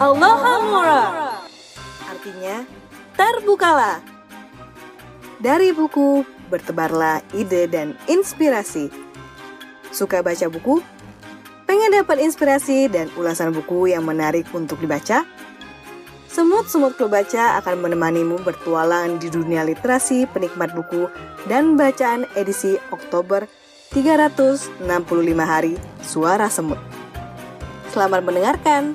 Allahamura Artinya, terbukalah. Dari buku, bertebarlah ide dan inspirasi. Suka baca buku? Pengen dapat inspirasi dan ulasan buku yang menarik untuk dibaca? Semut-semut klub baca akan menemanimu bertualang di dunia literasi penikmat buku dan bacaan edisi Oktober 365 hari Suara Semut. Selamat mendengarkan.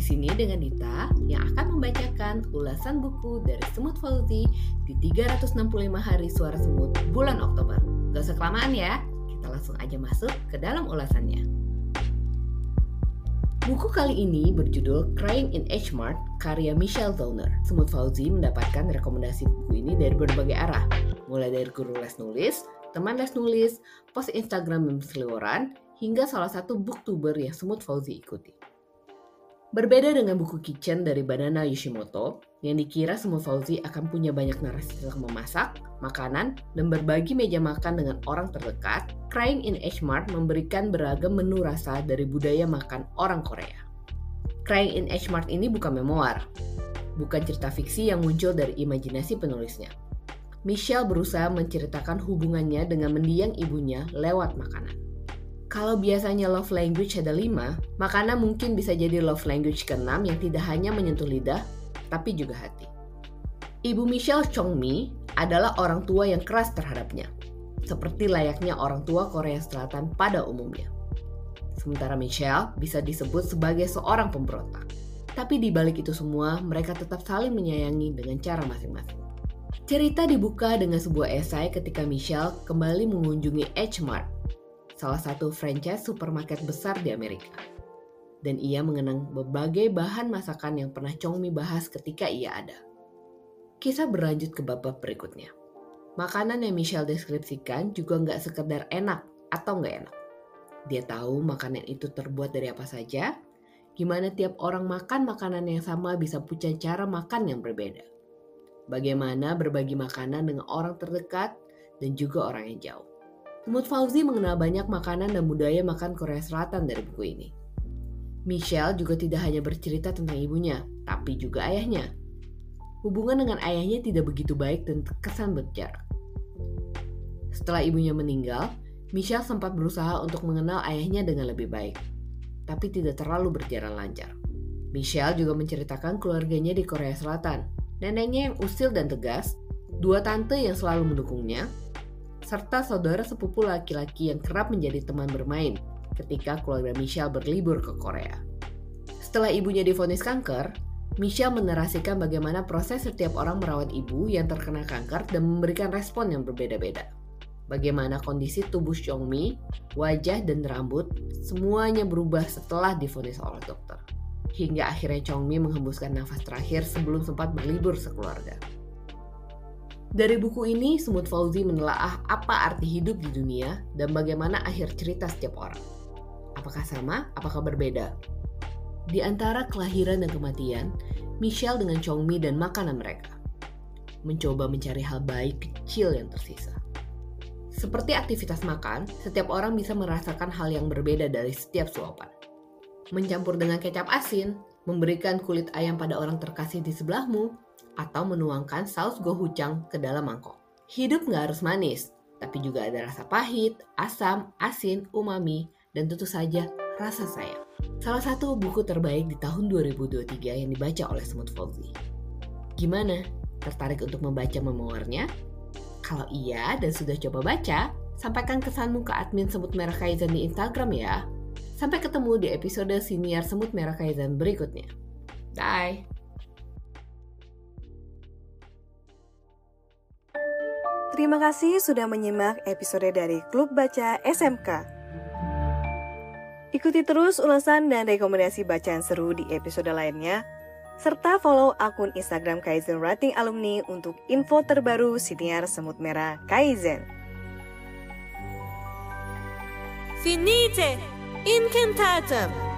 Di sini dengan Dita yang akan membacakan ulasan buku dari Semut Fauzi di 365 hari suara semut bulan Oktober. Gak usah kelamaan ya, kita langsung aja masuk ke dalam ulasannya. Buku kali ini berjudul Crying in H Mart karya Michelle Zauner. Semut Fauzi mendapatkan rekomendasi buku ini dari berbagai arah, mulai dari guru les nulis, teman les nulis, post Instagram dan berseliweran, hingga salah satu booktuber yang Semut Fauzi ikuti. Berbeda dengan buku Kitchen dari Banana Yoshimoto, yang dikira Semut Fauzi akan punya banyak narasi tentang memasak, makanan, dan berbagi meja makan dengan orang terdekat, Crying in H Mart memberikan beragam menu rasa dari budaya makan orang Korea. Crying in H Mart ini bukan memoir, bukan cerita fiksi yang muncul dari imajinasi penulisnya. Michelle berusaha menceritakan hubungannya dengan mendiang ibunya lewat makanan. Kalau biasanya love language ada lima, makanan mungkin bisa jadi love language keenam yang tidak hanya menyentuh lidah, tapi juga hati. Ibu Michelle Chong Mi adalah orang tua yang keras terhadapnya, seperti layaknya orang tua Korea Selatan pada umumnya. Sementara Michelle bisa disebut sebagai seorang pemberontak. Tapi di balik itu semua, mereka tetap saling menyayangi dengan cara masing-masing. Cerita dibuka dengan sebuah esai ketika Michelle kembali mengunjungi H salah satu franchise supermarket besar di Amerika. Dan ia mengenang berbagai bahan masakan yang pernah Chong Mi bahas ketika ia ada. Kisah berlanjut ke babak berikutnya. Makanan yang Michelle deskripsikan juga nggak sekedar enak atau nggak enak. Dia tahu makanan itu terbuat dari apa saja, gimana tiap orang makan makanan yang sama bisa punya cara makan yang berbeda. Bagaimana berbagi makanan dengan orang terdekat dan juga orang yang jauh. Semut Fauzi mengenal banyak makanan dan budaya makan Korea Selatan dari buku ini. Michelle juga tidak hanya bercerita tentang ibunya, tapi juga ayahnya. Hubungan dengan ayahnya tidak begitu baik dan terkesan berjarak. Setelah ibunya meninggal, Michelle sempat berusaha untuk mengenal ayahnya dengan lebih baik, tapi tidak terlalu berjalan lancar. Michelle juga menceritakan keluarganya di Korea Selatan, neneknya yang usil dan tegas, dua tante yang selalu mendukungnya, serta saudara sepupu laki-laki yang kerap menjadi teman bermain ketika keluarga Michelle berlibur ke Korea. Setelah ibunya divonis kanker, Michelle menerasikan bagaimana proses setiap orang merawat ibu yang terkena kanker dan memberikan respon yang berbeda-beda. Bagaimana kondisi tubuh Chongmi, wajah dan rambut semuanya berubah setelah divonis oleh dokter. Hingga akhirnya Chongmi menghembuskan nafas terakhir sebelum sempat berlibur sekeluarga. Dari buku ini, Semut Fauzi menelaah apa arti hidup di dunia dan bagaimana akhir cerita setiap orang. Apakah sama? Apakah berbeda? Di antara kelahiran dan kematian, Michelle dengan Chongmi dan makanan mereka mencoba mencari hal baik kecil yang tersisa. Seperti aktivitas makan, setiap orang bisa merasakan hal yang berbeda dari setiap suapan. Mencampur dengan kecap asin, memberikan kulit ayam pada orang terkasih di sebelahmu, atau menuangkan saus gochujang ke dalam mangkok. Hidup nggak harus manis, tapi juga ada rasa pahit, asam, asin, umami, dan tentu saja rasa sayang. Salah satu buku terbaik di tahun 2023 yang dibaca oleh Semut Fauzi. Gimana? Tertarik untuk membaca memoirnya? Kalau iya dan sudah coba baca, sampaikan kesanmu ke admin Semut Merah Kaizen di Instagram ya. Sampai ketemu di episode siniar Semut Merah Kaizen berikutnya. Bye! Terima kasih sudah menyimak episode dari Klub Baca SMK. Ikuti terus ulasan dan rekomendasi bacaan seru di episode lainnya, serta follow akun Instagram Kaizen Writing Alumni untuk info terbaru siniar semut merah Kaizen. Finite, incantatum.